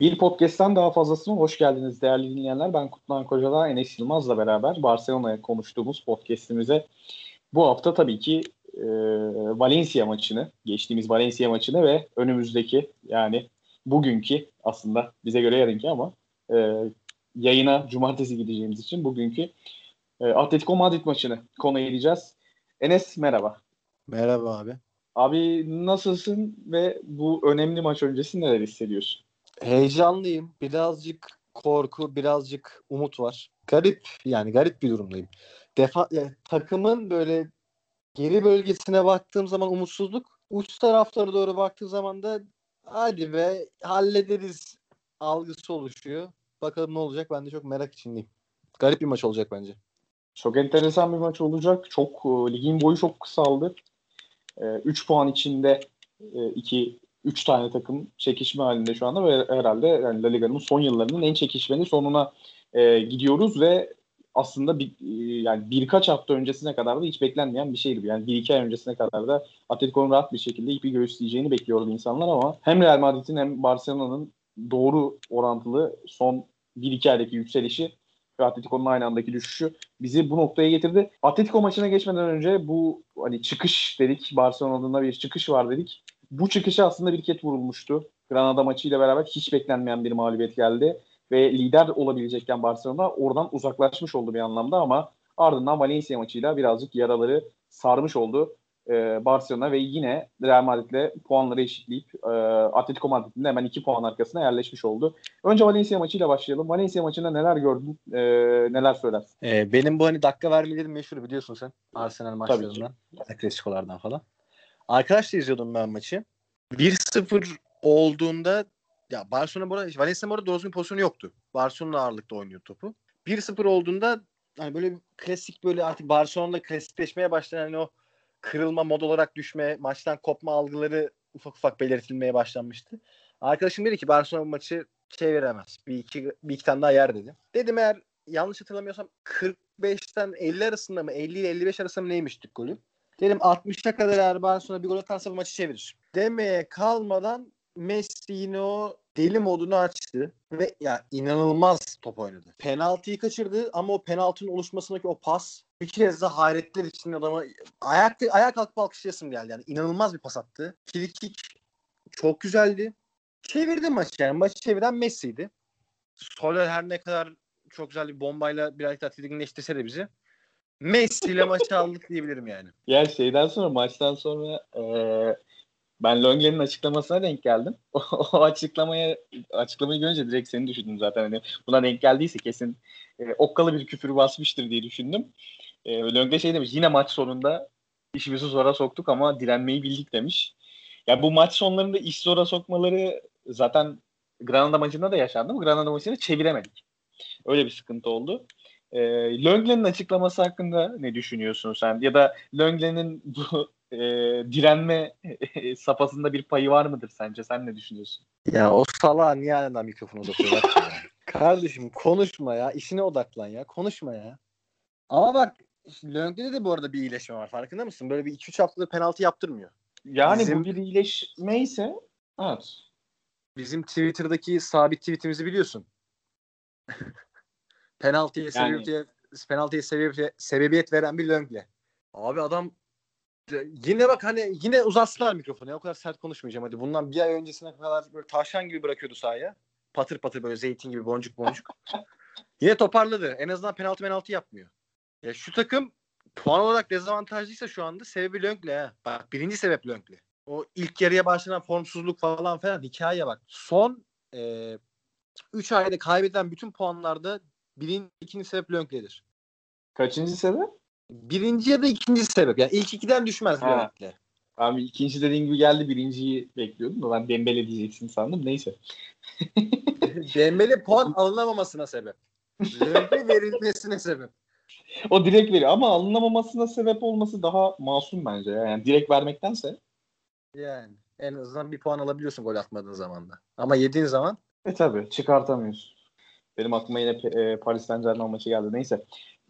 Bir podcast'ten daha fazlasına hoş geldiniz değerli dinleyenler. Ben Kutlan Koca'da Enes Yılmaz'la beraber Barcelona'ya konuştuğumuz podcast'imize bu hafta tabii ki e, Valencia maçını, geçtiğimiz Valencia maçını ve önümüzdeki yani bugünkü aslında bize göre yarınki ama e, yayına cumartesi gideceğimiz için bugünkü e, Atletico Madrid maçını konu edeceğiz. Enes merhaba. Merhaba abi. Abi nasılsın ve bu önemli maç öncesi neler hissediyorsun? Heyecanlıyım. Birazcık korku, birazcık umut var. Garip yani garip bir durumdayım. Defa yani, takımın böyle geri bölgesine baktığım zaman umutsuzluk, uç taraflara doğru baktığım zaman da hadi be hallederiz algısı oluşuyor. Bakalım ne olacak ben de çok merak içindeyim. Garip bir maç olacak bence. Çok enteresan bir maç olacak. Çok e, ligin boyu çok kısaldı. 3 e, puan içinde e, iki 3 tane takım çekişme halinde şu anda ve herhalde yani La Liga'nın son yıllarının en çekişmeli sonuna e, gidiyoruz ve aslında bir, e, yani birkaç hafta öncesine kadar da hiç beklenmeyen bir şeydi. Yani bir iki ay öncesine kadar da Atletico'nun rahat bir şekilde ipi göğüsleyeceğini bekliyordu insanlar ama hem Real Madrid'in hem Barcelona'nın doğru orantılı son 1-2 aydaki yükselişi ve Atletico'nun aynı andaki düşüşü bizi bu noktaya getirdi. Atletico maçına geçmeden önce bu hani çıkış dedik. Barcelona'da bir çıkış var dedik. Bu çıkışa aslında bir ket vurulmuştu. Granada maçıyla beraber hiç beklenmeyen bir mağlubiyet geldi. Ve lider olabilecekken Barcelona oradan uzaklaşmış oldu bir anlamda ama ardından Valencia maçıyla birazcık yaraları sarmış oldu e, Barcelona ve yine Real Madrid'le puanları eşitleyip e, Atletico Madrid'in hemen iki puan arkasına yerleşmiş oldu. Önce Valencia maçıyla başlayalım. Valencia maçında neler gördün, e, neler söylersin? E, benim bu hani dakika vermelerim meşhur biliyorsun sen. Arsenal maçlarından, Klasikolardan falan. Arkadaşla izliyordum ben maçı. 1-0 olduğunda ya Barcelona bu arada Valencia bu arada doğru pozisyonu yoktu. Barcelona ağırlıkta oynuyor topu. 1-0 olduğunda hani böyle klasik böyle artık Barcelona'da klasikleşmeye başlayan hani o kırılma mod olarak düşme, maçtan kopma algıları ufak ufak belirtilmeye başlanmıştı. Arkadaşım dedi ki Barcelona bu maçı çeviremez. Bir iki, bir iki tane daha yer dedi. Dedim eğer yanlış hatırlamıyorsam 45'ten 50 arasında mı 50 ile 55 arasında mı neymiştik golü? Dedim 60'a kadar eğer Barcelona bir gol atarsa bu maçı çevirir. Demeye kalmadan Messi yine o deli modunu açtı ve ya inanılmaz top oynadı. Penaltıyı kaçırdı ama o penaltının oluşmasındaki o pas bir kez de hayretler için adama ayak ayak kalkıp alkışlayasım geldi. Yani inanılmaz bir pas attı. Frikik çok güzeldi. Çevirdi maçı yani. Maçı çeviren Messi'ydi. Soler her ne kadar çok güzel bir bombayla birazcık daha tedirginleştirse de bizi Messi ile maçı aldık diyebilirim yani. Ya şeyden sonra maçtan sonra e, ben Longlen'in açıklamasına denk geldim. O, o açıklamaya açıklamayı görünce direkt seni düşündüm zaten. Hani buna denk geldiyse kesin e, okkalı bir küfür basmıştır diye düşündüm. E, Longlen şey demiş yine maç sonunda işimizi zora soktuk ama direnmeyi bildik demiş. Ya bu maç sonlarında iş zora sokmaları zaten Granada maçında da yaşandı. Bu Granada maçını çeviremedik. Öyle bir sıkıntı oldu. E, Lenglen'in açıklaması hakkında ne düşünüyorsun sen? Ya da Lenglen'in bu e, direnme safhasında bir payı var mıdır sence? Sen ne düşünüyorsun? Ya o salağa niye halen mikrofonu uzatıyorlar? Kardeşim konuşma ya. İşine odaklan ya. Konuşma ya. Ama bak Lönk'te de bu arada bir iyileşme var. Farkında mısın? Böyle bir 2-3 haftadır penaltı yaptırmıyor. Yani bizim, bu bir iyileşme ise evet. Bizim Twitter'daki sabit tweetimizi biliyorsun. penaltıya yani... sebebiyet, penaltıya sebebiyet, sebebiyet veren bir Lönk'le. Abi adam yine bak hani yine uzatsınlar mikrofonu ya. O kadar sert konuşmayacağım hadi. Bundan bir ay öncesine kadar böyle tavşan gibi bırakıyordu sahaya. Patır patır böyle zeytin gibi boncuk boncuk. yine toparladı. En azından penaltı penaltı yapmıyor. Ya şu takım puan olarak dezavantajlıysa şu anda sebebi Lönk'le ha. Bak birinci sebep Lönk'le. O ilk yarıya başlanan formsuzluk falan falan hikaye bak. Son 3 e, üç ayda kaybeden bütün puanlarda birinci, ikinci sebep Lönk'ledir. Kaçıncı sebep? Birinci ya da ikinci sebep. Yani ilk ikiden düşmez Lönk'le. Abi ikinci dediğin gibi geldi birinciyi bekliyordum ben Dembele diyeceksin sandım. Neyse. Dembele puan alınamamasına sebep. Lönk'e verilmesine sebep. o direkt veriyor ama alınamamasına sebep olması daha masum bence. Ya. Yani direkt vermektense. Yani en azından bir puan alabiliyorsun gol atmadığın zaman da. Ama yediğin zaman e tabi çıkartamıyorsun. Benim aklıma yine e, Paris Saint Germain maçı geldi. Neyse.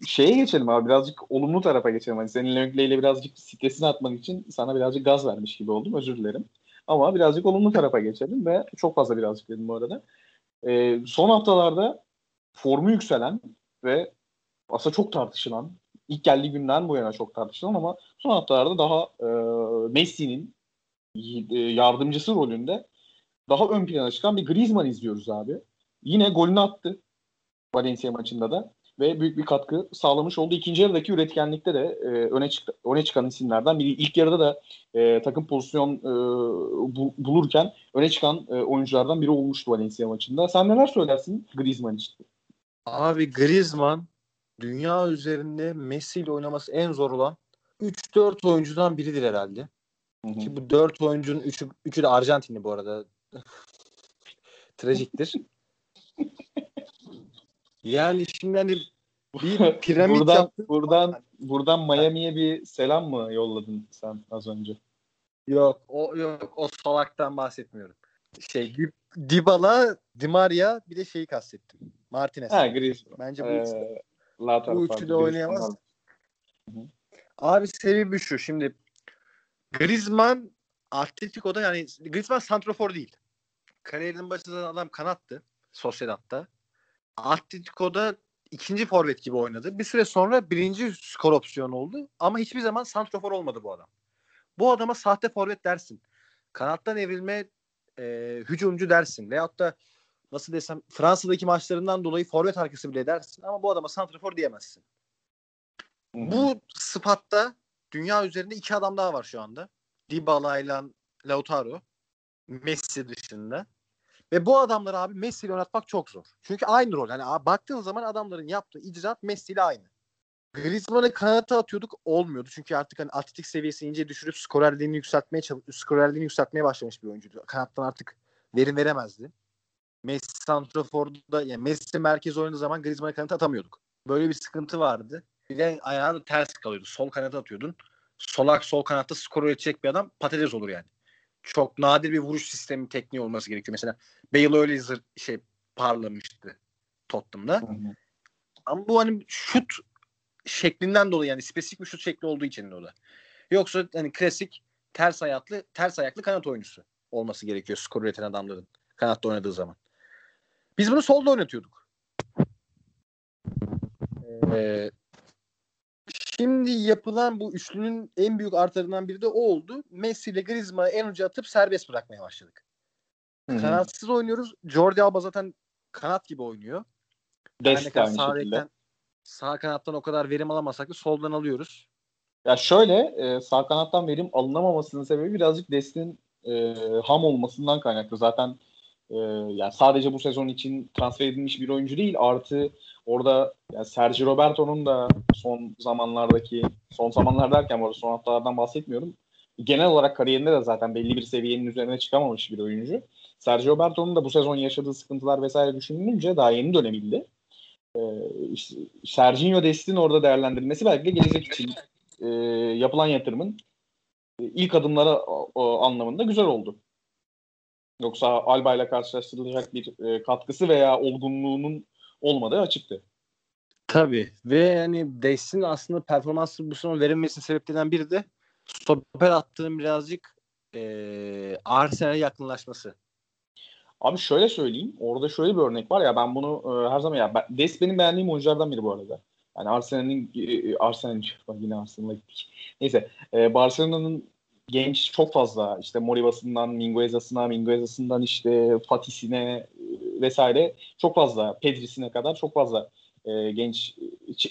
Şeye geçelim abi birazcık olumlu tarafa geçelim. Hani senin Lengle ile birazcık stresini atmak için sana birazcık gaz vermiş gibi oldum. Özür dilerim. Ama birazcık olumlu tarafa geçelim ve çok fazla birazcık dedim bu arada. e, son haftalarda formu yükselen ve aslında çok tartışılan ilk geldiği günden bu yana çok tartışılan ama son haftalarda daha e, Messi'nin e, yardımcısı rolünde daha ön plana çıkan bir Griezmann izliyoruz abi. Yine golünü attı Valencia maçında da ve büyük bir katkı sağlamış oldu. İkinci yarıdaki üretkenlikte de e, öne, çık öne çıkan isimlerden biri. İlk yarıda da e, takım pozisyon e, bu, bulurken öne çıkan e, oyunculardan biri olmuştu Valencia maçında. Sen neler söylersin Griezmann için? Abi Griezmann dünya üzerinde Messi ile oynaması en zor olan 3-4 oyuncudan biridir herhalde. Hı hı. Ki bu 4 oyuncunun 3'ü, 3'ü de Arjantinli bu arada. Trajiktir. Yani şimdi hani bir piramit buradan, yaptın. Buradan, buradan Miami'ye bir selam mı yolladın sen az önce? Yok o yok o salaktan bahsetmiyorum. Şey Dybala, Di Maria bir de şeyi kastettim. Martinez. Ha Griezmann. Bence bu, ee, bu üçü de oynayamaz. Hı-hı. Abi sebebi şu şimdi Griezmann Atletico'da yani Griezmann santrofor değil. Kariyerinin başında adam kanattı. Sociedad'da. Atletico'da ikinci forvet gibi oynadı. Bir süre sonra birinci skor opsiyonu oldu. Ama hiçbir zaman santrofor olmadı bu adam. Bu adama sahte forvet dersin. Kanattan evrilme e, hücumcu dersin. Veyahut da nasıl desem Fransa'daki maçlarından dolayı forvet arkası bile dersin. Ama bu adama santrofor diyemezsin. Hmm. Bu sıfatta dünya üzerinde iki adam daha var şu anda. Dybala ile Lautaro. Messi dışında. Ve bu adamları abi Messi ile oynatmak çok zor. Çünkü aynı rol. Abi, baktığın zaman adamların yaptığı icraat Messi ile aynı. Griezmann'ı kanata atıyorduk olmuyordu. Çünkü artık hani atletik seviyesi ince düşürüp skorerliğini yükseltmeye skorerliğini yükseltmeye başlamış bir oyuncuydu. Kanattan artık verim veremezdi. Messi santraforda yani Messi merkez oynadığı zaman Griezmann'ı kanata atamıyorduk. Böyle bir sıkıntı vardı. Bir de ayağını ters kalıyordu. Sol kanata atıyordun. Solak sol kanatta skor üretecek bir adam patates olur yani çok nadir bir vuruş sistemi tekniği olması gerekiyor. Mesela Bale öyle zır, şey parlamıştı Tottenham'da. Hı hı. Ama bu hani şut şeklinden dolayı yani spesifik bir şut şekli olduğu için de o da. Yoksa hani klasik ters ayaklı ters ayaklı kanat oyuncusu olması gerekiyor skor üreten adamların kanatta oynadığı zaman. Biz bunu solda oynatıyorduk. Ee, Şimdi yapılan bu üçlünün en büyük artarından biri de o oldu. Messi ile Griezmann'ı en uca atıp serbest bırakmaya başladık. Hı-hı. Kanatsız oynuyoruz. Jordi Alba zaten kanat gibi oynuyor. Dest yani sağ, rekten, sağ kanattan o kadar verim alamasak da soldan alıyoruz. Ya şöyle e, sağ kanattan verim alınamamasının sebebi birazcık Dest'in e, ham olmasından kaynaklı. Zaten e, yani sadece bu sezon için transfer edilmiş bir oyuncu değil. Artı orada yani Sergio Roberto'nun da son zamanlardaki son zamanlar derken arada son haftalardan bahsetmiyorum. Genel olarak kariyerinde de zaten belli bir seviyenin üzerine çıkamamış bir oyuncu. Sergio Roberto'nun da bu sezon yaşadığı sıkıntılar vesaire düşünülünce daha yeni dönebildi. Ee, işte Sergio Dest'in orada değerlendirilmesi belki de gelecek için e, yapılan yatırımın e, ilk adımları o, anlamında güzel oldu. Yoksa Alba ile karşılaştırılacak bir e, katkısı veya olgunluğunun olmadığı açıktı. Tabii ve yani Dest'in aslında performansı bu sezon verilmesinin sebeplerinden biri de stoper attığım birazcık e, Arsenal'e yakınlaşması. Abi şöyle söyleyeyim. Orada şöyle bir örnek var ya ben bunu e, her zaman ya ben, Dest benim beğendiğim oyunculardan biri bu arada. Yani Arsenal'in e, Arsenal yine Arsenal'a gittik. Neyse e, Barcelona'nın genç çok fazla işte Moribas'ından Mingueza'sına, Mingueza'sından işte Fatih'sine e, vesaire çok fazla Pedri'sine kadar çok fazla e, genç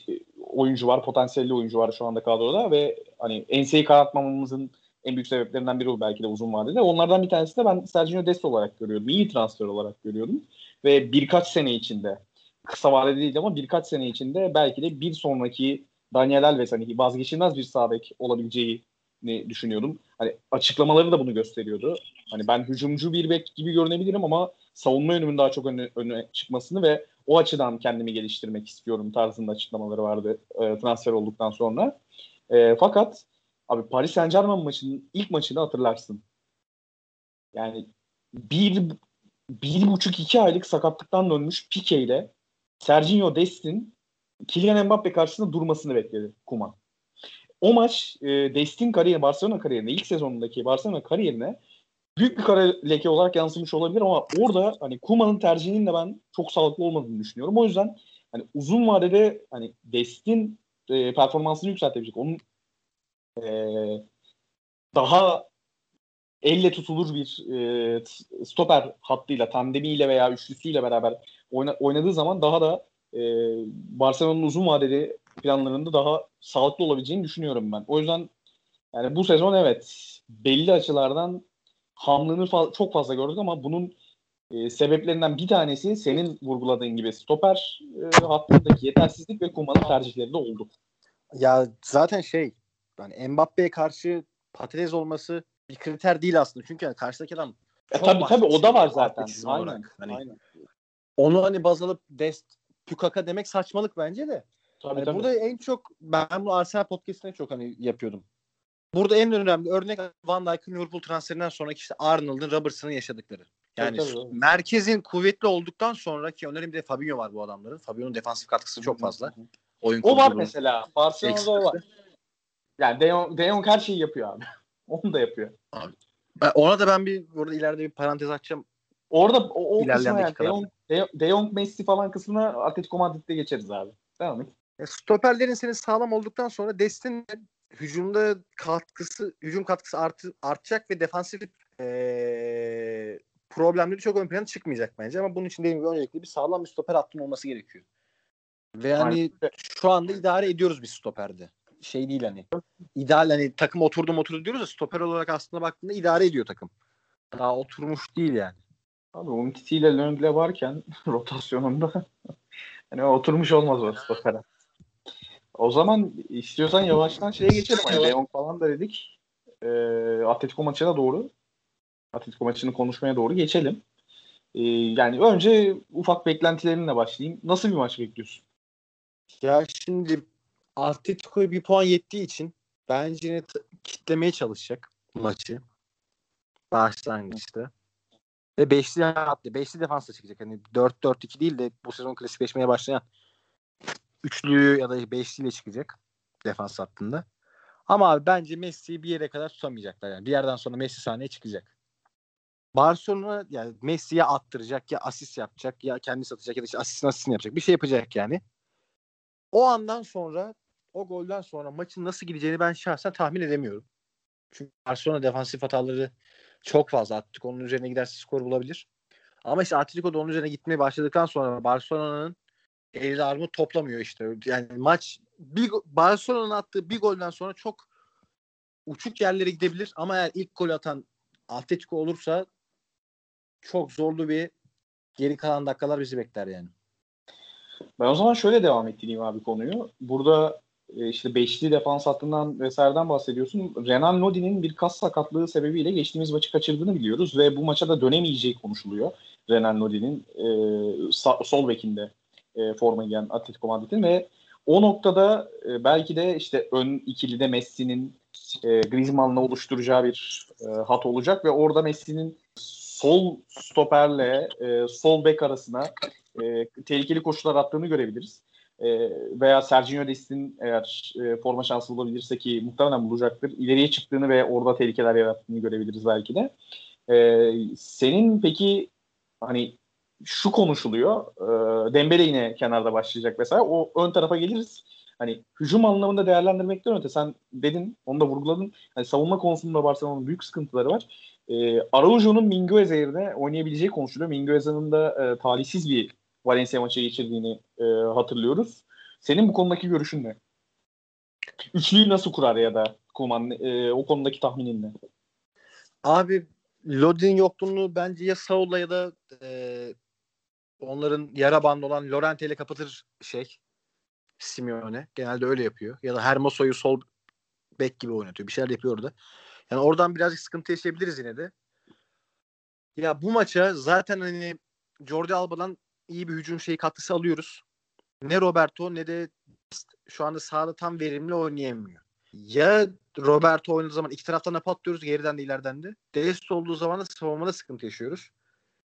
e, oyuncu var, potansiyelli oyuncu var şu anda kadroda ve hani enseyi karartmamamızın en büyük sebeplerinden biri o belki de uzun vadede. Onlardan bir tanesi de ben Sergio Dest olarak görüyordum. İyi transfer olarak görüyordum. Ve birkaç sene içinde kısa vadede değil ama birkaç sene içinde belki de bir sonraki Daniel Alves hani vazgeçilmez bir sağ olabileceği düşünüyordum. Hani açıklamaları da bunu gösteriyordu. Hani ben hücumcu bir bek gibi görünebilirim ama savunma yönümün daha çok öne, öne çıkmasını ve o açıdan kendimi geliştirmek istiyorum tarzında açıklamaları vardı e, transfer olduktan sonra. E, fakat abi Paris Saint Germain maçının ilk maçını hatırlarsın. Yani bir, bir buçuk iki aylık sakatlıktan dönmüş Pique ile Sergio Dest'in Kylian Mbappe karşısında durmasını bekledi Kuman o maç e, Destin kariyeri, Barcelona kariyerine, ilk sezonundaki Barcelona kariyerine büyük bir kara leke olarak yansımış olabilir ama orada hani Kuma'nın tercihinin de ben çok sağlıklı olmadığını düşünüyorum. O yüzden hani uzun vadede hani Dest'in e, performansını yükseltebilecek. Onun e, daha elle tutulur bir e, stoper hattıyla, tandemiyle veya üçlüsüyle beraber oyna, oynadığı zaman daha da e, Barcelona'nın uzun vadeli planlarında daha sağlıklı olabileceğini düşünüyorum ben. O yüzden yani bu sezon evet belli açılardan hamlığını fa- çok fazla gördük ama bunun e, sebeplerinden bir tanesi senin vurguladığın gibi stoper e, hattındaki yetersizlik ve Kuma'nın tercihleri de oldu. Ya zaten şey yani Mbappe'ye karşı patates olması bir kriter değil aslında. Çünkü yani karşıdaki adam e, tabii tabii o da var zaten. Aynen. Hani, aynen. Onu hani baz alıp Dest Pukaka demek saçmalık bence de. Tabii, tabii. Burada en çok ben bu Arsenal podcast'ine çok hani yapıyordum. Burada en önemli örnek Van Dijk'ın Liverpool transferinden sonraki işte Arnold'un, Robertson'ın yaşadıkları. Yani tabii, tabii. merkezin kuvvetli olduktan sonra ki onların bir de Fabinho var bu adamların. Fabinho'nun defansif katkısı çok fazla. Oyun o var mesela. Barcelona'da o var. Yani De Jong, De Jong her şeyi yapıyor abi. Onu da yapıyor. Abi. Ona da ben bir burada ileride bir parantez açacağım. Orada o, o kısmına yani De Jong, De Jong, Messi falan kısmına Atletico Madrid'de geçeriz abi. Devam et. E, stoperlerin senin sağlam olduktan sonra Destin hücumda katkısı, hücum katkısı artı, artacak ve defansif ee, problemleri çok ön plana çıkmayacak bence. Ama bunun için dediğim gibi öncelikle bir sağlam bir stoper hattın olması gerekiyor. Ve hani şu anda idare ediyoruz bir stoperde. Şey değil hani. İdeal hani takım oturdu oturdu diyoruz ya stoper olarak aslında baktığında idare ediyor takım. Daha oturmuş değil yani. Abi Umtiti ile Löngle varken rotasyonunda hani oturmuş olmaz o stopere. O zaman istiyorsan yavaştan şeye geçelim. Hani Leon falan da dedik. E, Atletico maçına doğru. Atletico maçını konuşmaya doğru geçelim. E, yani önce ufak beklentilerinle başlayayım. Nasıl bir maç bekliyorsun? Ya şimdi Atletico'ya bir puan yettiği için bence yine kitlemeye çalışacak maçı. Başlangıçta. Ve beşli hatta beşli defansla çıkacak. Hani 4-4-2 değil de bu sezon klasikleşmeye başlayan üçlü ya da beşliyle çıkacak defans hattında. Ama abi bence Messi'yi bir yere kadar tutamayacaklar. Yani bir yerden sonra Messi sahneye çıkacak. Barcelona yani Messi'ye attıracak ya asist yapacak ya kendisi atacak ya da işte asistin asistini yapacak. Bir şey yapacak yani. O andan sonra o golden sonra maçın nasıl gideceğini ben şahsen tahmin edemiyorum. Çünkü Barcelona defansif hataları çok fazla. Atletico onun üzerine giderse skor bulabilir. Ama işte Atletico da onun üzerine gitmeye başladıktan sonra Barcelona'nın eli armut toplamıyor işte. Yani maç bir Barcelona'nın attığı bir golden sonra çok uçuk yerlere gidebilir ama eğer ilk gol atan Atletico olursa çok zorlu bir geri kalan dakikalar bizi bekler yani. Ben o zaman şöyle devam ettireyim abi konuyu. Burada e, işte beşli defans hattından vesaireden bahsediyorsun. Renan Lodi'nin bir kas sakatlığı sebebiyle geçtiğimiz maçı kaçırdığını biliyoruz ve bu maça da dönemeyeceği konuşuluyor. Renan Lodi'nin e, sol bekinde e, forma giyen Atletico Madrid'in ve o noktada e, belki de işte ön ikilide Messi'nin e, Griezmann'la oluşturacağı bir e, hat olacak ve orada Messi'nin sol stoperle e, sol bek arasına e, tehlikeli koşular attığını görebiliriz. E, veya Sergio Dest'in eğer e, forma şansı bulabilirse ki muhtemelen bulacaktır. İleriye çıktığını ve orada tehlikeler yarattığını görebiliriz belki de. E, senin peki hani şu konuşuluyor. E, Dembele yine kenarda başlayacak mesela. O ön tarafa geliriz. Hani hücum anlamında değerlendirmekten öte sen dedin, onu da vurguladın. Hani savunma konusunda Barcelona'nın büyük sıkıntıları var. E, Araujo'nun Mingueza yerine oynayabileceği konuşuluyor. Mingueza'nın da e, talihsiz bir Valencia maçı geçirdiğini e, hatırlıyoruz. Senin bu konudaki görüşün ne? Üçlüyü nasıl kurar ya da Kuman e, o konudaki tahminin ne? Abi Lodin yokluğunu bence ya Saul'la ya da e, onların yara bandı olan Lorente ile kapatır şey Simeone. Genelde öyle yapıyor. Ya da Hermoso'yu sol bek gibi oynatıyor. Bir şeyler yapıyor orada. Yani oradan birazcık sıkıntı yaşayabiliriz yine de. Ya bu maça zaten hani Jordi Alba'dan iyi bir hücum şeyi katkısı alıyoruz. Ne Roberto ne de şu anda sahada tam verimli oynayamıyor. Ya Roberto oynadığı zaman iki taraftan da patlıyoruz geriden de ileriden de. Dest olduğu zaman da savunmada sıkıntı yaşıyoruz.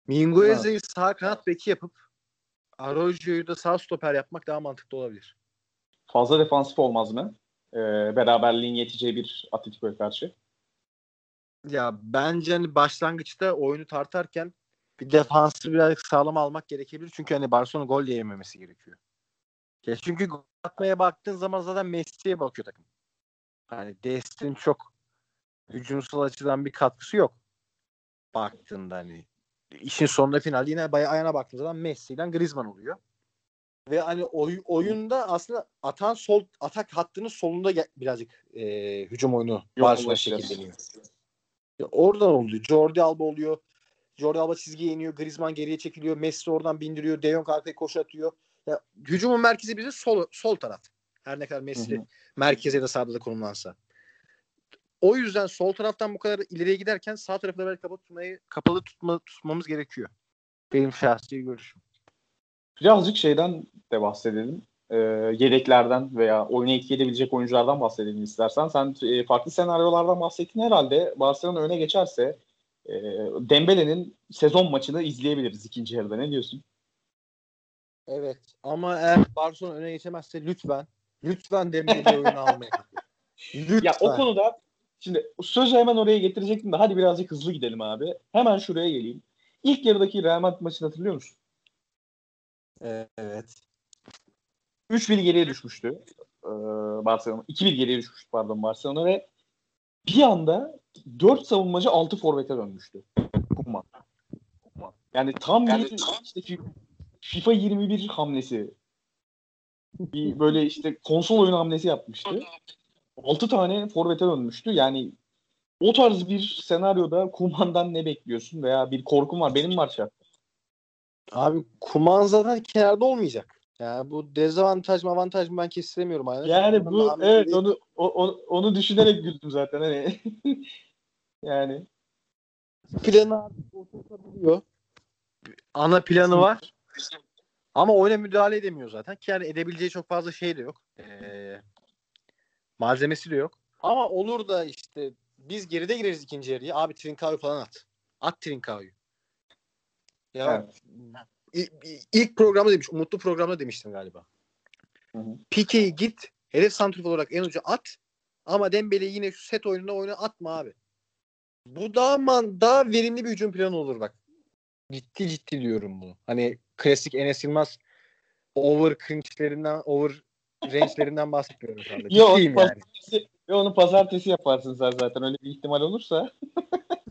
Mingueza'yı sağ kanat beki yapıp Arroyo'yu da sağ stoper yapmak daha mantıklı olabilir. Fazla defansif olmaz mı? Ee, beraberliğin yeteceği bir Atletico'ya karşı. Ya bence hani başlangıçta oyunu tartarken bir defansı birazcık sağlam almak gerekebilir. Çünkü hani Barcelona gol yememesi gerekiyor. Ya çünkü gol atmaya baktığın zaman zaten Messi'ye bakıyor takım. Hani Dest'in çok hücumsal açıdan bir katkısı yok. Baktığında hani işin sonunda final yine bayağı ayağına baktığın zaman Messi ile Griezmann oluyor. Ve hani oy, oyunda aslında atan sol atak hattının solunda birazcık e, hücum oyunu Barcelona şekilleniyor. Ya oradan oluyor. Jordi Alba oluyor. Jordi Alba çizgiye iniyor. Griezmann geriye çekiliyor. Messi oradan bindiriyor. De Jong arkaya koşu atıyor. Ya, hücumun merkezi bize sol, sol taraf. Her ne kadar Messi hı hı. merkeze de sağda da konumlansa. O yüzden sol taraftan bu kadar ileriye giderken sağ tarafı da kapalı tutmayı kapalı tutma, tutmamız gerekiyor. Benim şahsi görüşüm. Birazcık şeyden de bahsedelim. E, yedeklerden veya oyuna etki edebilecek oyunculardan bahsedelim istersen. Sen e, farklı senaryolardan bahsettin herhalde. Barcelona öne geçerse e, Dembele'nin sezon maçını izleyebiliriz ikinci yarıda. Ne diyorsun? Evet ama eğer Barcelona öne geçemezse lütfen lütfen Dembele'yi oyuna almayın. Lütfen. Ya o konuda şimdi sözü hemen oraya getirecektim de hadi birazcık hızlı gidelim abi. Hemen şuraya geleyim. İlk yarıdaki Real Madrid maçını hatırlıyor musun? Evet. 3-1 geriye düşmüştü. Ee, Barcelona. 2-1 geriye düşmüştü pardon Barcelona ve bir anda 4 savunmacı 6 forvete dönmüştü. Kuman. Yani tam yani bir tam... işte FIFA 21 hamlesi. Bir böyle işte konsol oyun hamlesi yapmıştı. 6 tane forvete dönmüştü. Yani o tarz bir senaryoda Kuman'dan ne bekliyorsun veya bir korkun var. Benim var şart. Abi Kuman zaten kenarda olmayacak. Yani bu dezavantaj mı avantaj mı ben kestiremiyorum. Aynen. Yani bu evet onu, o, onu düşünerek güldüm zaten. Hani. yani. Planı oturtabiliyor. Ana planı var. Ama oyuna müdahale edemiyor zaten. Ki yani edebileceği çok fazla şey de yok. Ee, malzemesi de yok. Ama olur da işte biz geride gireriz ikinci yarıya. Abi Trincao falan at. At Trincao'yu. Ya evet. ilk programda demiş, Umutlu programda demiştim galiba. Pike'yi git, hedef santrif olarak en ucu at ama Dembele'yi yine şu set oyununda oyuna atma abi. Bu daha man, daha verimli bir hücum planı olur bak. Ciddi ciddi diyorum bunu. Hani klasik Enes Yılmaz over cringe'lerinden, over range'lerinden bahsetmiyorum şu anda. Yok, yani. Pazartesi, onu pazartesi yaparsın sen zaten öyle bir ihtimal olursa.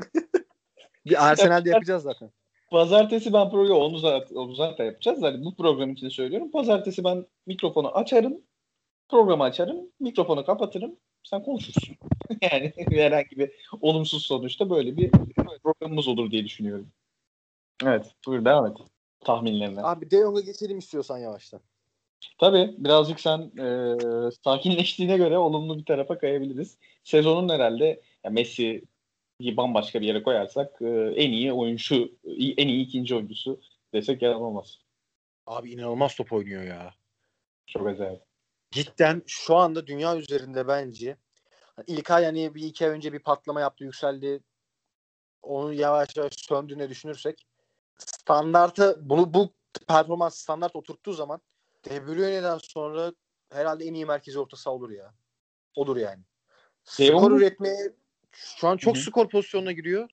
bir Arsenal'de yapacağız zaten. Pazartesi ben programı onu zaten, onu zaten yapacağız. Yani bu program için söylüyorum. Pazartesi ben mikrofonu açarım. Programı açarım. Mikrofonu kapatırım. Sen konuşursun. yani herhangi bir olumsuz sonuçta böyle bir programımız olur diye düşünüyorum. Evet. Buyur devam et. Tahminlerine. Abi De Jong'a geçelim istiyorsan yavaştan. Tabii birazcık sen e, sakinleştiğine göre olumlu bir tarafa kayabiliriz. Sezonun herhalde ya Messi bambaşka bir yere koyarsak e, en iyi oyuncu, en iyi ikinci oyuncusu desek yalan olmaz. Abi inanılmaz top oynuyor ya. Çok acayip. Cidden şu anda dünya üzerinde bence ilk ay yani bir iki ay önce bir patlama yaptı, yükseldi. Onu yavaş yavaş söndüğüne düşünürsek standartı bunu bu performans standart oturttuğu zaman De Bruyne'den sonra herhalde en iyi merkezi orta saha olur ya. Olur yani. Skor üretmeye şu an çok Hı-hı. skor pozisyonuna giriyor.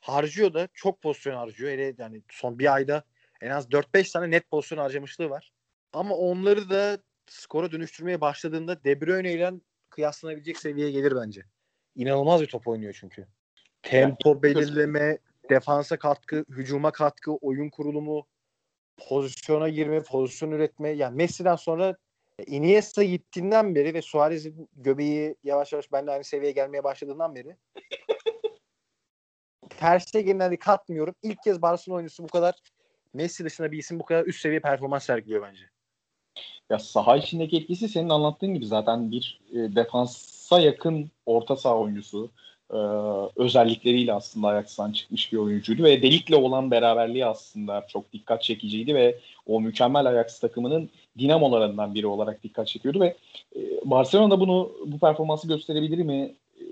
Harcıyor da çok pozisyon harcıyor. Hele yani son bir ayda en az 4-5 tane net pozisyon harcamışlığı var. Ama onları da skora dönüştürmeye başladığında De Bruyne ile kıyaslanabilecek seviyeye gelir bence. İnanılmaz bir top oynuyor çünkü. Tempo belirleme, defansa katkı, hücuma katkı, oyun kurulumu, pozisyona girme, pozisyon üretme. Yani Messi'den sonra Iniesta gittiğinden beri ve Suarez'in göbeği yavaş yavaş benimle aynı seviyeye gelmeye başladığından beri Ter Stegen'den katmıyorum. İlk kez Barcelona oyuncusu bu kadar Messi dışında bir isim bu kadar üst seviye performans sergiliyor bence. Ya saha içindeki etkisi senin anlattığın gibi zaten bir e, defansa yakın orta saha oyuncusu e, özellikleriyle aslında Ajax'tan çıkmış bir oyuncuydu ve Delik'le olan beraberliği aslında çok dikkat çekiciydi ve o mükemmel Ajax takımının dinamolarından biri olarak dikkat çekiyordu ve e, Barcelona bunu bu performansı gösterebilir mi e,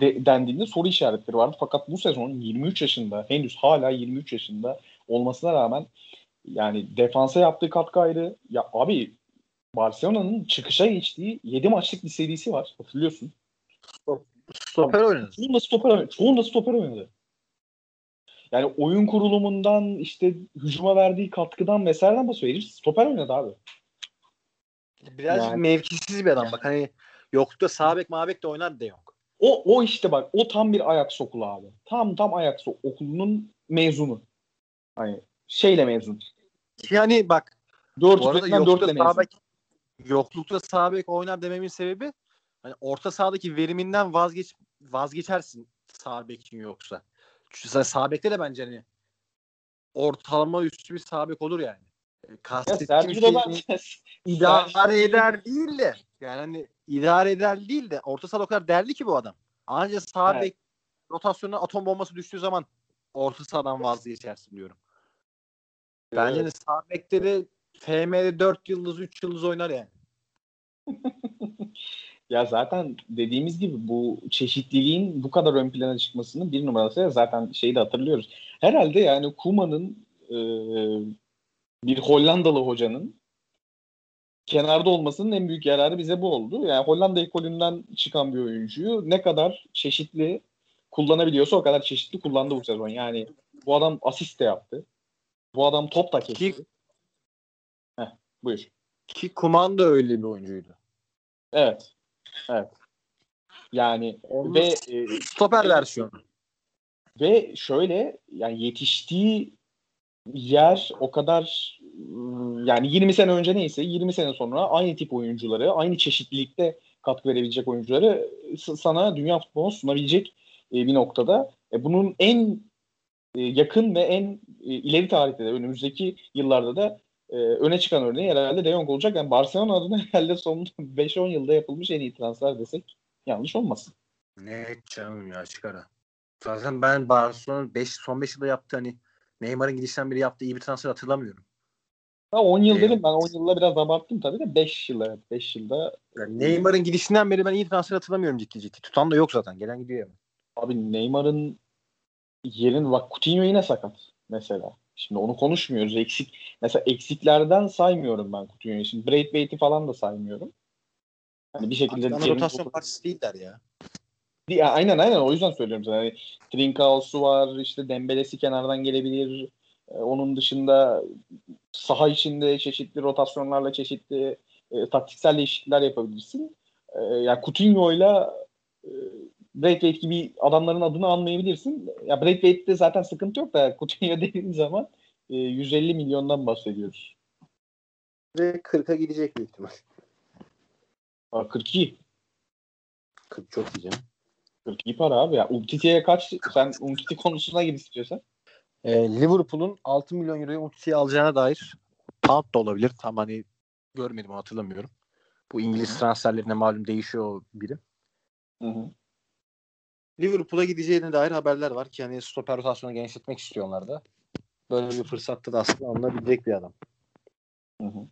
de, dendiğinde soru işaretleri vardı. Fakat bu sezon 23 yaşında henüz hala 23 yaşında olmasına rağmen yani defansa yaptığı katkı ayrı. Ya abi Barcelona'nın çıkışa geçtiği 7 maçlık bir serisi var. Hatırlıyorsun. Stoper oynadı. Çoğunda stoper oynadı. Çoğunda stoper oynadı. Yani oyun kurulumundan işte hücuma verdiği katkıdan vesaireden bahsediyor. Herif stoper oynadı abi. Biraz Yani- mevkisiz bir adam bak hani yoklukta sağ bek mağbek de oynar de yok. O, o işte bak o tam bir ayak okulu abi. Tam tam ayak okulunun mezunu. Hani şeyle mezun. Yani bak Dört bu arada yoklukta sağ bek yoklukta sağ bek oynar dememin sebebi hani orta sahadaki veriminden vazgeç vazgeçersin sağ bek için yoksa. Çünkü sen sağ bekte de bence hani ortalama üstü bir sağ bek olur yani. E, Kastettiğim şey da idare eder değil de yani hani idare eder değil de orta saha o kadar derli ki bu adam. Ancak sağ Evet. bek rotasyonuna atom bombası düştüğü zaman orta sahadan vazgeçersin diyorum. Bence de sağ bekte de FM'de 4 yıldız 3 yıldız oynar yani. Ya zaten dediğimiz gibi bu çeşitliliğin bu kadar ön plana çıkmasının bir numarası ya zaten şeyi de hatırlıyoruz. Herhalde yani Kuma'nın e, bir Hollandalı hocanın kenarda olmasının en büyük yararı bize bu oldu. Yani Hollanda ekolünden çıkan bir oyuncuyu ne kadar çeşitli kullanabiliyorsa o kadar çeşitli kullandı bu sezon. Yani bu adam asist de yaptı. Bu adam top da kesti. Ki- Heh, buyur. Ki Kuman da öyle bir oyuncuydu. Evet. Evet. Yani Onun ve e, stoper versiyonu. Ve şöyle yani yetiştiği yer o kadar ıı, yani 20 sene önce neyse 20 sene sonra aynı tip oyuncuları, aynı çeşitlilikte katkı verebilecek oyuncuları sana dünya futboluna sunabilecek e, bir noktada. E, bunun en e, yakın ve en ileri tarihte de önümüzdeki yıllarda da e, öne çıkan örneği herhalde De Jong olacak. Yani Barcelona adına herhalde son 5-10 yılda yapılmış en iyi transfer desek yanlış olmasın. Ne canım ya çıkara. Zaten ben Barcelona 5 son 5 yılda yaptı hani Neymar'ın gidişten beri yaptığı iyi bir transfer hatırlamıyorum. Ha 10 yıl Evet. dedim ben 10 yılla biraz abarttım tabii de 5 yıl evet 5 yılda Yani Neymar'ın gidişinden beri ben iyi transfer hatırlamıyorum ciddi ciddi. Tutan da yok zaten. Gelen gidiyor abi Neymar'ın yerin bak Coutinho yine sakat mesela. Şimdi onu konuşmuyoruz. Eksik mesela eksiklerden saymıyorum ben Coutinho'yu. Şimdi Braithwaite'i falan da saymıyorum. Hani bir şekilde Kevin rotasyon parçası değiller ya. Ya, aynen aynen o yüzden söylüyorum sana. Yani Trincau'su var, işte Dembele'si kenardan gelebilir. Ee, onun dışında saha içinde çeşitli rotasyonlarla çeşitli e, taktiksel değişiklikler yapabilirsin. E, yani Coutinho'yla e, Braithwaite gibi adamların adını anmayabilirsin. Ya Braithwaite'de zaten sıkıntı yok da Coutinho dediğin zaman e, 150 milyondan bahsediyoruz. Ve 40'a gidecek büyük ihtimal. Aa, 42. 40 çok iyi canım. 42 para abi ya. Umtiti'ye kaç? Sen Umtiti konusuna gir istiyorsan. Ee, Liverpool'un 6 milyon euroyu Umtiti'ye alacağına dair pound da olabilir. Tam hani görmedim onu hatırlamıyorum. Bu İngiliz transferlerine malum değişiyor o birim. Hı hı. Liverpool'a gideceğine dair haberler var ki hani stoper rotasyonu genişletmek istiyorlar da. Böyle bir fırsatta da aslında alınabilecek bir adam. Hı hı.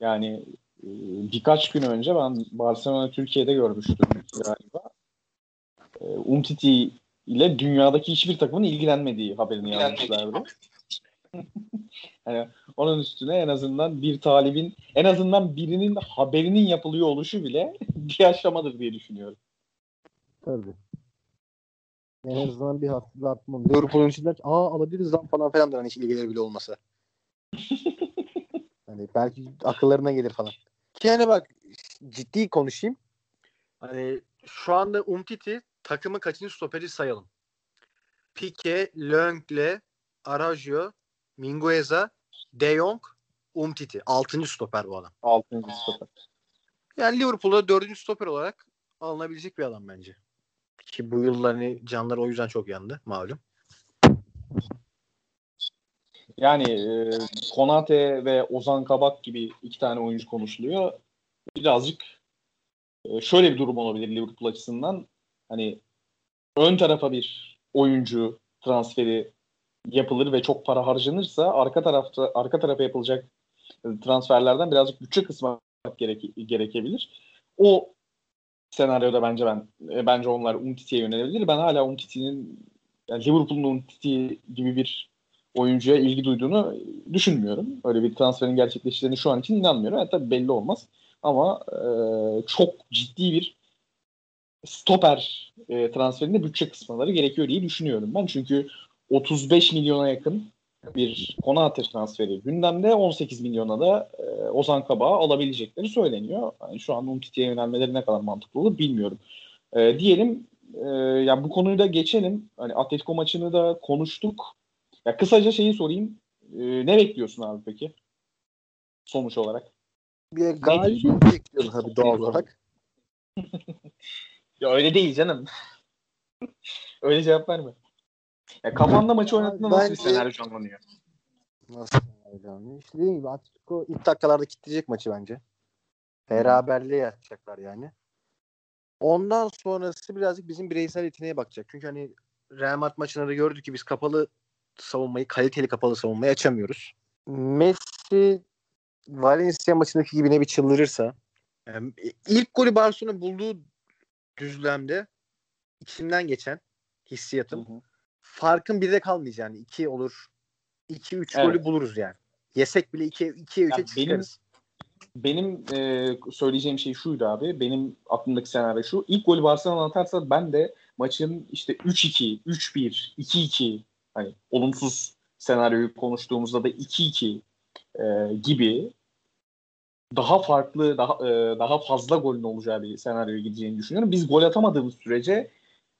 Yani e, birkaç gün önce ben Barcelona Türkiye'de görmüştüm galiba. E, Umtiti ile dünyadaki hiçbir takımın ilgilenmediği haberini yazmışlardı. yani onun üstüne en azından bir talibin en azından birinin haberinin yapılıyor oluşu bile bir aşamadır diye düşünüyorum. Tabii. En azından bir hatırlatma. Liverpool'un içinden aa alabiliriz lan falan falan da hani hiç ilgileri bile olmasa. hani belki akıllarına gelir falan. Ki yani bak ciddi konuşayım. Hani şu anda Umtiti takımın kaçıncı stoperi sayalım. Pique, Löngle, Arajo, Mingueza, De Jong, Umtiti. Altıncı stoper bu adam. Altıncı stoper. Yani Liverpool'da dördüncü stoper olarak alınabilecek bir adam bence. Ki bu yıl hani canları o yüzden çok yandı malum. Yani e, Konate ve Ozan Kabak gibi iki tane oyuncu konuşuluyor. Birazcık e, şöyle bir durum olabilir Liverpool açısından. Hani ön tarafa bir oyuncu transferi yapılır ve çok para harcanırsa arka tarafta arka tarafa yapılacak transferlerden birazcık bütçe kısmak gereke, gerekebilir. O senaryoda bence ben e, bence onlar Umtiti'ye yönelebilir. Ben hala Umtiti'nin yani Liverpool'un Umtiti gibi bir oyuncuya ilgi duyduğunu düşünmüyorum. Öyle bir transferin gerçekleştiğini şu an için inanmıyorum. Yani tabii belli olmaz. Ama e, çok ciddi bir stoper e, transferinde bütçe kısmaları gerekiyor diye düşünüyorum ben. Çünkü 35 milyona yakın bir Konate transferi gündemde 18 milyona da e, Ozan Kabak'ı alabilecekleri söyleniyor. Yani şu an Umtiti'ye yönelmeleri ne kadar mantıklı olur bilmiyorum. E, diyelim e, yani bu konuyu da geçelim. Hani Atletico maçını da konuştuk. Ya kısaca şeyi sorayım. E, ne bekliyorsun abi peki? Sonuç olarak. Bir galibiyet bekliyorum tabii doğal olarak. ya öyle değil canım. öyle cevap verme. Ya kafanda maçı oynattığında nasıl bir senaryo canlanıyor? Nasıl senaryo canlanıyor? İşte dediğim gibi Atletico ilk dakikalarda kitleyecek maçı bence. Beraberliğe yapacaklar yani. Ondan sonrası birazcık bizim bireysel yeteneğe bakacak. Çünkü hani Real Madrid maçında da gördük ki biz kapalı savunmayı, kaliteli kapalı savunmayı açamıyoruz. Messi Valencia maçındaki gibi ne bir çıldırırsa yani ilk golü Barcelona bulduğu düzlemde içimden geçen hissiyatım. Hı hı. Farkın birde kalmayacak yani. iki olur. 2 3 evet. golü buluruz yani. Yesek bile 2'ye 2'ye 3'e çıkarız. Benim, benim e, söyleyeceğim şey şuydu abi. Benim aklımdaki senaryo şu. İlk golü Barcelona atarsa ben de maçın işte 3-2, 3-1, 2-2 hani olumsuz senaryoyu konuştuğumuzda da 2-2 e, gibi daha farklı, daha e, daha fazla golün olacağı bir senaryoya gideceğini düşünüyorum. Biz gol atamadığımız sürece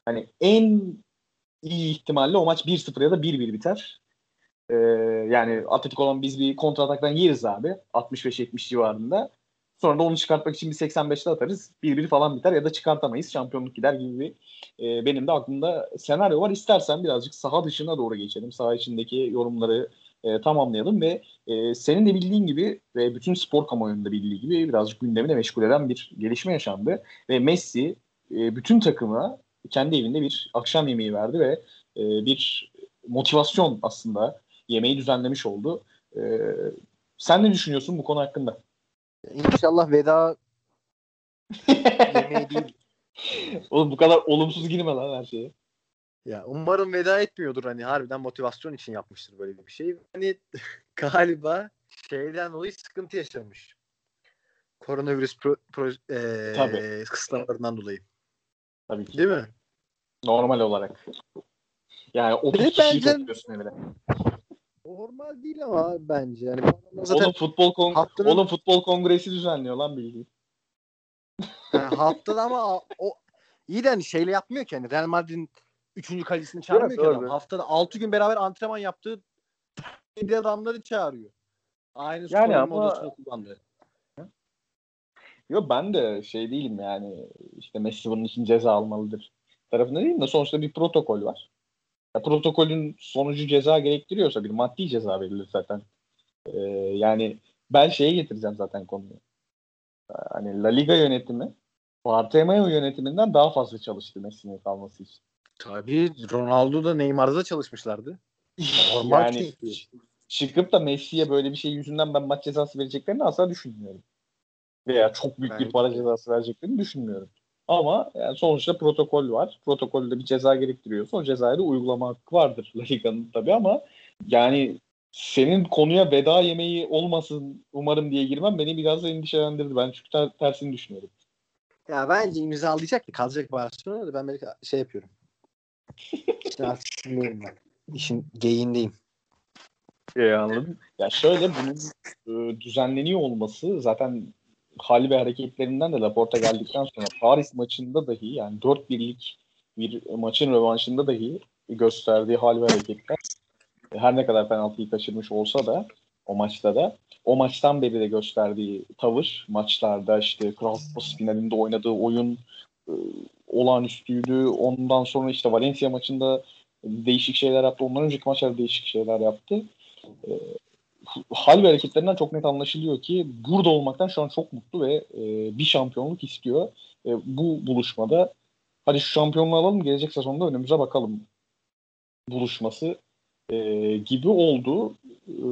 hani en iyi ihtimalle o maç 1-0 ya da 1-1 biter. Ee, yani Atletico olan biz bir kontrataktan yeriz abi. 65-70 civarında. Sonra da onu çıkartmak için bir 85'te atarız. 1-1 falan biter ya da çıkartamayız. Şampiyonluk gider gibi bir e, benim de aklımda senaryo var. İstersen birazcık saha dışına doğru geçelim. Saha içindeki yorumları e, tamamlayalım ve e, senin de bildiğin gibi ve bütün spor kamuoyunun da bildiği gibi birazcık gündemi de meşgul eden bir gelişme yaşandı. Ve Messi e, bütün takıma kendi evinde bir akşam yemeği verdi ve e, bir motivasyon aslında yemeği düzenlemiş oldu. E, sen ne düşünüyorsun bu konu hakkında? İnşallah veda yemeği değil. Oğlum bu kadar olumsuz girme lan her şeye. Ya umarım veda etmiyordur hani harbiden motivasyon için yapmıştır böyle bir şey. Hani galiba şeyden dolayı sıkıntı yaşamış. Koronavirüs pro, pro, e, Tabii. kısıtlamalarından dolayı. Tabii ki. Değil mi? Normal olarak. Yani 30 kişiyi bence... topluyorsun evine. Normal değil ama bence. Yani zaten oğlum futbol kong haftanın... oğlum futbol kongresi düzenliyor lan bildiğin. Yani haftada ama o iyi de hani şeyle yapmıyor ki hani Real Madrid'in Üçüncü kalecisini çağırmıyor evet, ki adam. Haftada altı gün beraber antrenman yaptığı adamları çağırıyor. Aynı yani ama... modasını kullandı. Yok ben de şey değilim yani işte Messi bunun için ceza almalıdır tarafında değilim de sonuçta bir protokol var. Ya, protokolün sonucu ceza gerektiriyorsa bir maddi ceza verilir zaten. Ee, yani ben şeye getireceğim zaten konuyu. Hani La Liga yönetimi Bartomeu yönetiminden daha fazla çalıştı Messi'nin kalması için. Tabii Ronaldo da Neymar'da da çalışmışlardı. Normal yani çıkıp da Messi'ye böyle bir şey yüzünden ben maç cezası vereceklerini asla düşünmüyorum. Veya çok büyük bir para cezası vereceklerini düşünmüyorum. Ama yani sonuçta protokol var. Protokolde bir ceza gerektiriyorsa o cezayı da uygulama hakkı vardır La Liga'nın tabii ama yani senin konuya veda yemeği olmasın umarım diye girmem beni biraz da endişelendirdi. Ben çünkü ter- tersini düşünüyorum. Ya bence imzalayacak ki kalacak Barcelona'da ben belki şey yapıyorum. İşte artık ben. İşin geyiğindeyim. Ya anladım. Ya şöyle bunun e, düzenleniyor olması zaten hali ve hareketlerinden de Laporta geldikten sonra Paris maçında dahi yani 4-1'lik bir maçın rövanşında dahi gösterdiği hal ve hareketler her ne kadar penaltıyı kaçırmış olsa da o maçta da o maçtan beri de gösterdiği tavır maçlarda işte Kral Kupası finalinde oynadığı oyun e, olağanüstüydü. Ondan sonra işte Valencia maçında değişik şeyler yaptı. Ondan önceki maçlarda değişik şeyler yaptı. E, hal ve hareketlerinden çok net anlaşılıyor ki burada olmaktan şu an çok mutlu ve e, bir şampiyonluk istiyor. E, bu buluşmada hadi şu şampiyonluğu alalım gelecek sezonda önümüze bakalım buluşması e, gibi oldu. E,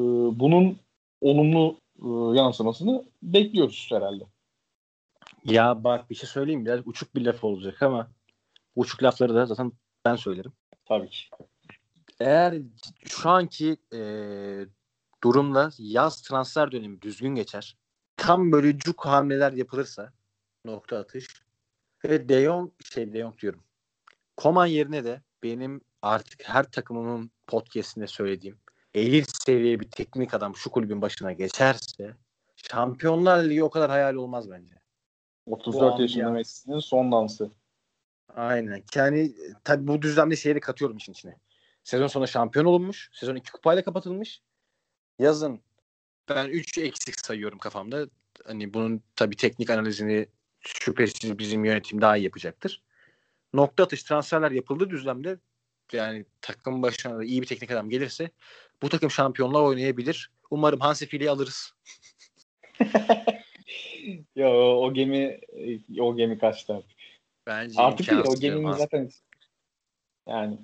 bunun olumlu e, yansımasını bekliyoruz herhalde. Ya bak bir şey söyleyeyim biraz uçuk bir laf olacak ama uçuk lafları da zaten ben söylerim. Tabii ki. Eğer şu anki e, durumla yaz transfer dönemi düzgün geçer. Tam böyle cuk hamleler yapılırsa nokta atış. Ve De Jong şey De Jong diyorum. Koman yerine de benim artık her takımımın podcast'inde söylediğim elit seviye bir teknik adam şu kulübün başına geçerse Şampiyonlar Ligi o kadar hayal olmaz bence. 34 yaşında Messi'nin son dansı. Aynen. Yani tabii bu düzlemde şeyleri katıyorum işin içine. Sezon sonu şampiyon olunmuş. Sezon iki kupayla kapatılmış. Yazın ben 3 eksik sayıyorum kafamda. Hani bunun tabii teknik analizini şüphesiz bizim yönetim daha iyi yapacaktır. Nokta atış transferler yapıldığı düzlemde yani takım başına da iyi bir teknik adam gelirse bu takım şampiyonlar oynayabilir. Umarım Hansi Fili'yi alırız. ya o, o gemi o gemi kaçtı artık. Bence artık değil, o geminin zaten yani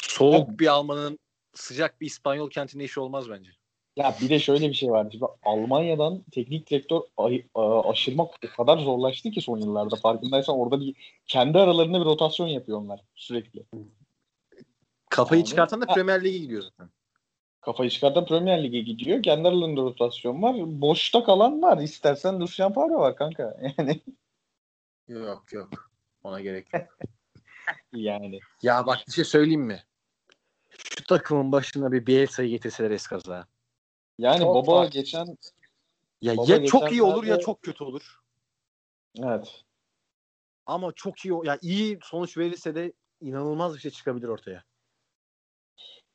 soğuk bir Alman'ın sıcak bir İspanyol kentinde işi olmaz bence. Ya bir de şöyle bir şey var. Şimdi Almanya'dan teknik direktör aşırmak o kadar zorlaştı ki son yıllarda. Farkındaysan orada bir kendi aralarında bir rotasyon yapıyorlar sürekli. Kafayı yani, çıkartan da Premier Lig'e gidiyor zaten. Kafayı çıkartan Premier Lig'e gidiyor. Kendi aralarında rotasyon var. Boşta kalan var. İstersen Lucien Favre var kanka. Yani. Yok yok. Ona gerek yok. yani. Ya bak bir şey söyleyeyim mi? Takımın başına bir Bielsa'yı getirseler eskaza. Yani çok baba farklı. geçen ya baba ya çok iyi olur ya çok kötü olur. Evet. Ama çok iyi ya iyi sonuç verirse de inanılmaz bir şey çıkabilir ortaya.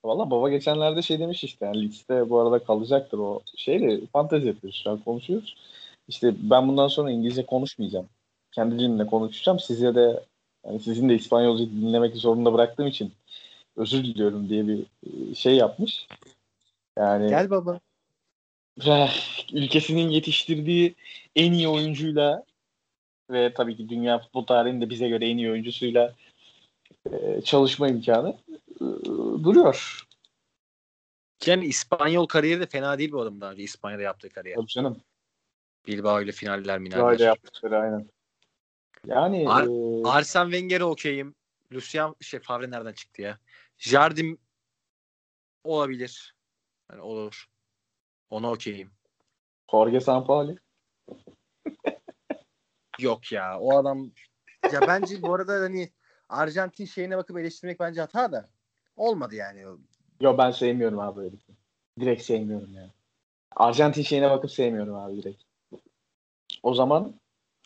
Valla baba geçenlerde şey demiş işte yani liste bu arada kalacaktır o şeyle fantezi yapıyoruz şu an konuşuyoruz. İşte ben bundan sonra İngilizce konuşmayacağım. Kendi dilimle konuşacağım. Size de yani sizin de İspanyolca dinlemek zorunda bıraktığım için özür diliyorum diye bir şey yapmış. Yani Gel baba. ülkesinin yetiştirdiği en iyi oyuncuyla ve tabii ki dünya futbol tarihinde bize göre en iyi oyuncusuyla e, çalışma imkanı e, duruyor. Yani İspanyol kariyeri de fena değil bu adam daha önce İspanya'da yaptığı kariyer. Tabii canım. Bilbao ile finaller minaller. Bilbao ile yaptıkları aynen. Yani Ar e... Arsene Wenger'e okeyim. Lucian şey Favre nereden çıktı ya? Jardim olabilir. Yani olur. Ona okeyim. Jorge Sampaoli. Yok ya. O adam ya bence bu arada hani Arjantin şeyine bakıp eleştirmek bence hata da olmadı yani. Yo ben sevmiyorum abi öyle. Direkt sevmiyorum yani. Arjantin şeyine bakıp sevmiyorum abi direkt. O zaman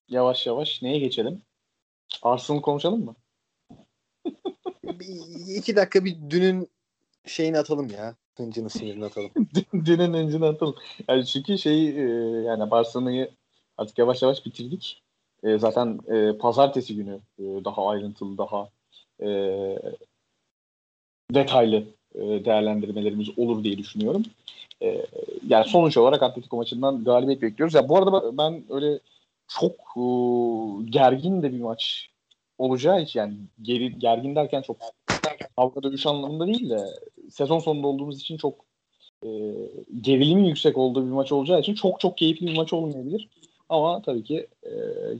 yavaş yavaş neye geçelim? Arsenal konuşalım mı? İki dakika bir dünün şeyini atalım ya. Hıncını sinirini atalım. Dünün hıncını atalım. Yani çünkü şey yani Barcelona'yı artık yavaş yavaş bitirdik. E, zaten e, pazartesi günü e, daha ayrıntılı, daha e, detaylı e, değerlendirmelerimiz olur diye düşünüyorum. E, yani sonuç olarak Atletico maçından galibiyet bekliyoruz. Ya bu arada ben öyle çok e, gergin de bir maç olacağı için yani geri, gergin derken çok kavga dövüş anlamında değil de sezon sonunda olduğumuz için çok e, gerilimin yüksek olduğu bir maç olacağı için çok çok keyifli bir maç olmayabilir. Ama tabii ki e,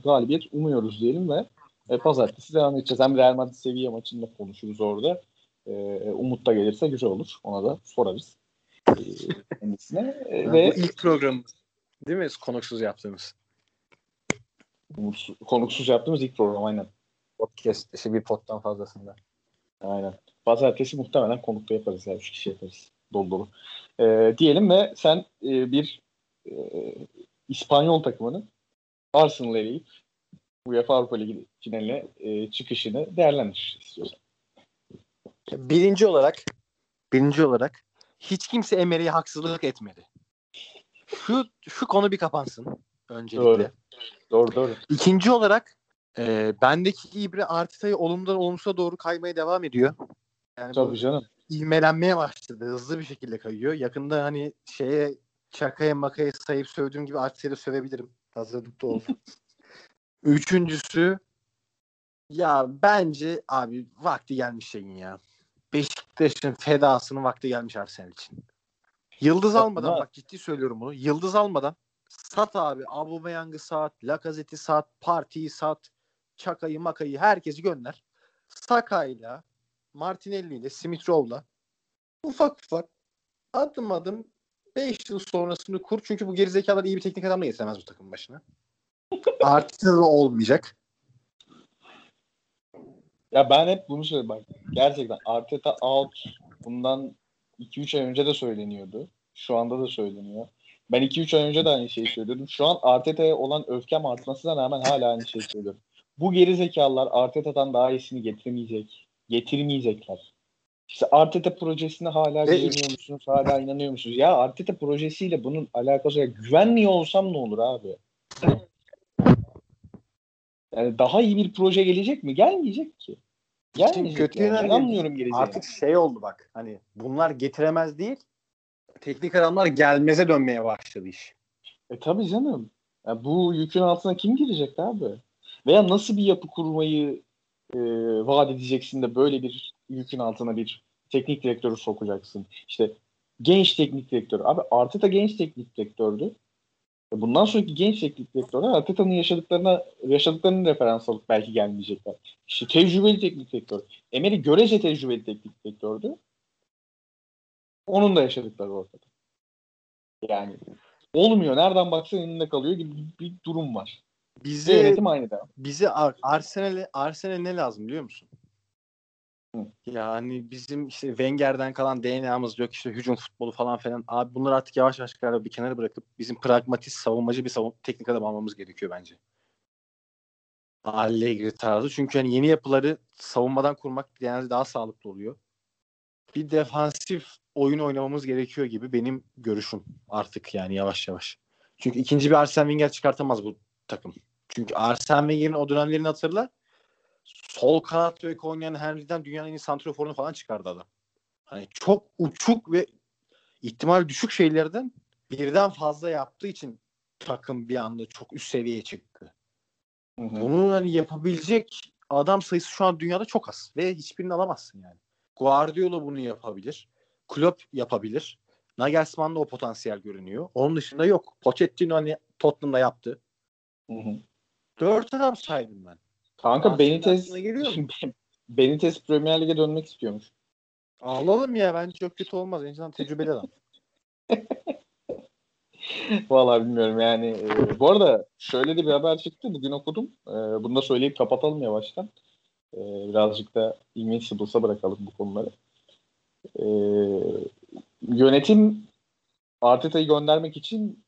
galibiyet umuyoruz diyelim ve e, pazartesi devam edeceğiz. Hem Real Madrid seviye maçında konuşuruz orada. E, Umut da gelirse güzel olur. Ona da sorarız. E, kendisine. E, ve bu ilk program değil mi? Konuksuz yaptığımız. Konuksuz yaptığımız ilk program aynen. Podcast işte bir pottan fazlasında. Aynen. Pazartesi muhtemelen konuklu yaparız. Yani üç kişi yaparız. Dolu dolu. E, diyelim ve sen e, bir e, İspanyol takımının Arsenal'ı eleyip UEFA Avrupa Ligi finaline e, çıkışını değerlendir istiyorsan. Birinci olarak birinci olarak hiç kimse Emery'e haksızlık etmedi. Şu şu konu bir kapansın öncelikle. Doğru. Doğru doğru. İkinci olarak e, bendeki ibre Arteta'yı olumdan olumsuza doğru kaymaya devam ediyor. Yani Tabii canım. İlmelenmeye başladı. Hızlı bir şekilde kayıyor. Yakında hani şeye çakaya makaya sayıp sövdüğüm gibi Arteta'yı sövebilirim. Hazırlıkta olsun. Üçüncüsü ya bence abi vakti gelmiş şeyin ya. Beşiktaş'ın fedasının vakti gelmiş Arsenal için. Yıldız almadan bak ciddi söylüyorum bunu. Yıldız almadan sat abi Aubameyang'ı sat, Lacazette'i sat, Parti'yi sat, Çakay'ı Makay'ı herkesi gönder. Saka'yla, Martinelli'yle, Smith Rowe'la ufak ufak adım adım 5 yıl sonrasını kur. Çünkü bu gerizekalar iyi bir teknik adam da getiremez bu takım başına. Arteta da olmayacak. Ya ben hep bunu söylüyorum bak. Gerçekten Arteta out bundan 2-3 ay önce de söyleniyordu. Şu anda da söyleniyor. Ben 2-3 ay önce de aynı şeyi söylüyordum. Şu an Arteta'ya olan öfkem artmasına rağmen hala aynı şeyi söylüyorum. Bu geri zekalılar Arteta'dan daha iyisini getirmeyecek. Getirmeyecekler. İşte Arteta projesine hala güveniyor musunuz? Hala inanıyor musunuz? Ya Arteta projesiyle bunun alakası yok. Güvenmiyor olsam ne olur abi? Yani daha iyi bir proje gelecek mi? Gelmeyecek ki. Gelmeyecek kötü yani. İnanmıyorum geleceğine. Artık şey oldu bak. Hani bunlar getiremez değil. Teknik adamlar gelmeze dönmeye başladı iş. E tabii canım. Ya bu yükün altına kim girecek abi? Veya nasıl bir yapı kurmayı e, vaat edeceksin de böyle bir yükün altına bir teknik direktörü sokacaksın. İşte genç teknik direktör. Abi Arteta genç teknik direktördü. E, Bundan sonraki genç teknik direktörler Arteta'nın yaşadıklarına yaşadıklarının referans alıp belki gelmeyecekler. İşte tecrübeli teknik direktör. Emery görece tecrübeli teknik direktördü. Onun da yaşadıkları ortada. Yani olmuyor. Nereden baksan elinde kalıyor gibi bir durum var. Bize Ve yönetim aynı devam. bize Ar- Arsenal'e Arsenal ne lazım biliyor musun? Hı. Yani bizim işte Wenger'den kalan DNA'mız yok işte hücum futbolu falan filan. Abi bunları artık yavaş yavaş galiba bir kenara bırakıp bizim pragmatist savunmacı bir savun teknik adam almamız gerekiyor bence. Allegri tarzı. Çünkü hani yeni yapıları savunmadan kurmak genelde daha sağlıklı oluyor. Bir defansif oyun oynamamız gerekiyor gibi benim görüşüm artık yani yavaş yavaş. Çünkü ikinci bir Arsene Wenger çıkartamaz bu takım. Çünkü Arsene Wenger'in o dönemlerini hatırla. Sol kanat bek oynayan Henry'den dünyanın en iyi santroforunu falan çıkardı adam. Hani çok uçuk ve ihtimal düşük şeylerden birden fazla yaptığı için takım bir anda çok üst seviyeye çıktı. Hı hı. Bunu hani yapabilecek adam sayısı şu an dünyada çok az ve hiçbirini alamazsın yani. Guardiola bunu yapabilir. Klopp yapabilir. Nagelsmann'da o potansiyel görünüyor. Onun dışında yok. Pochettino hani Tottenham'da yaptı. Hı hı. Dört adam saydım ben. Kanka Benitez? Benitez Premier Lig'e dönmek istiyormuş. Alalım ya bence çok kötü olmaz. Azından tecrübeli adam. Vallahi bilmiyorum yani. e, bu arada şöyle de bir haber çıktı. Bugün okudum. E, bunu da söyleyip kapatalım yavaştan. E, birazcık da Invincibles'a bırakalım bu konuları. E, yönetim Arteta'yı göndermek için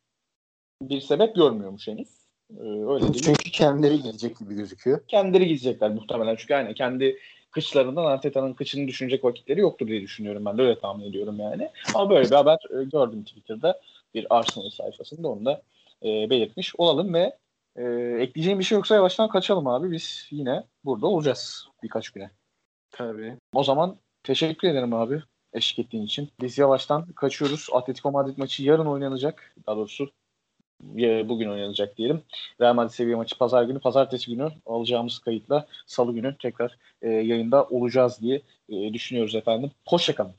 bir sebep görmüyormuş henüz. E, öyle değil. Çünkü kendileri gelecek gibi gözüküyor. kendileri gidecekler muhtemelen. Çünkü aynı kendi kıçlarından Arteta'nın kıçını düşünecek vakitleri yoktur diye düşünüyorum ben de öyle tahmin ediyorum yani. Ama böyle bir haber e, gördüm Twitter'da bir Arsenal sayfasında onu da e, belirtmiş olalım ve e, ekleyeceğim bir şey yoksa yavaştan kaçalım abi. Biz yine burada olacağız birkaç güne. Tabii. O zaman teşekkür ederim abi eşlik ettiğin için. Biz yavaştan kaçıyoruz. Atletico Madrid maçı yarın oynanacak. Daha doğrusu bugün oynanacak diyelim. Real Madrid seviye maçı pazar günü. Pazartesi günü alacağımız kayıtla salı günü tekrar e, yayında olacağız diye e, düşünüyoruz efendim. Hoşçakalın.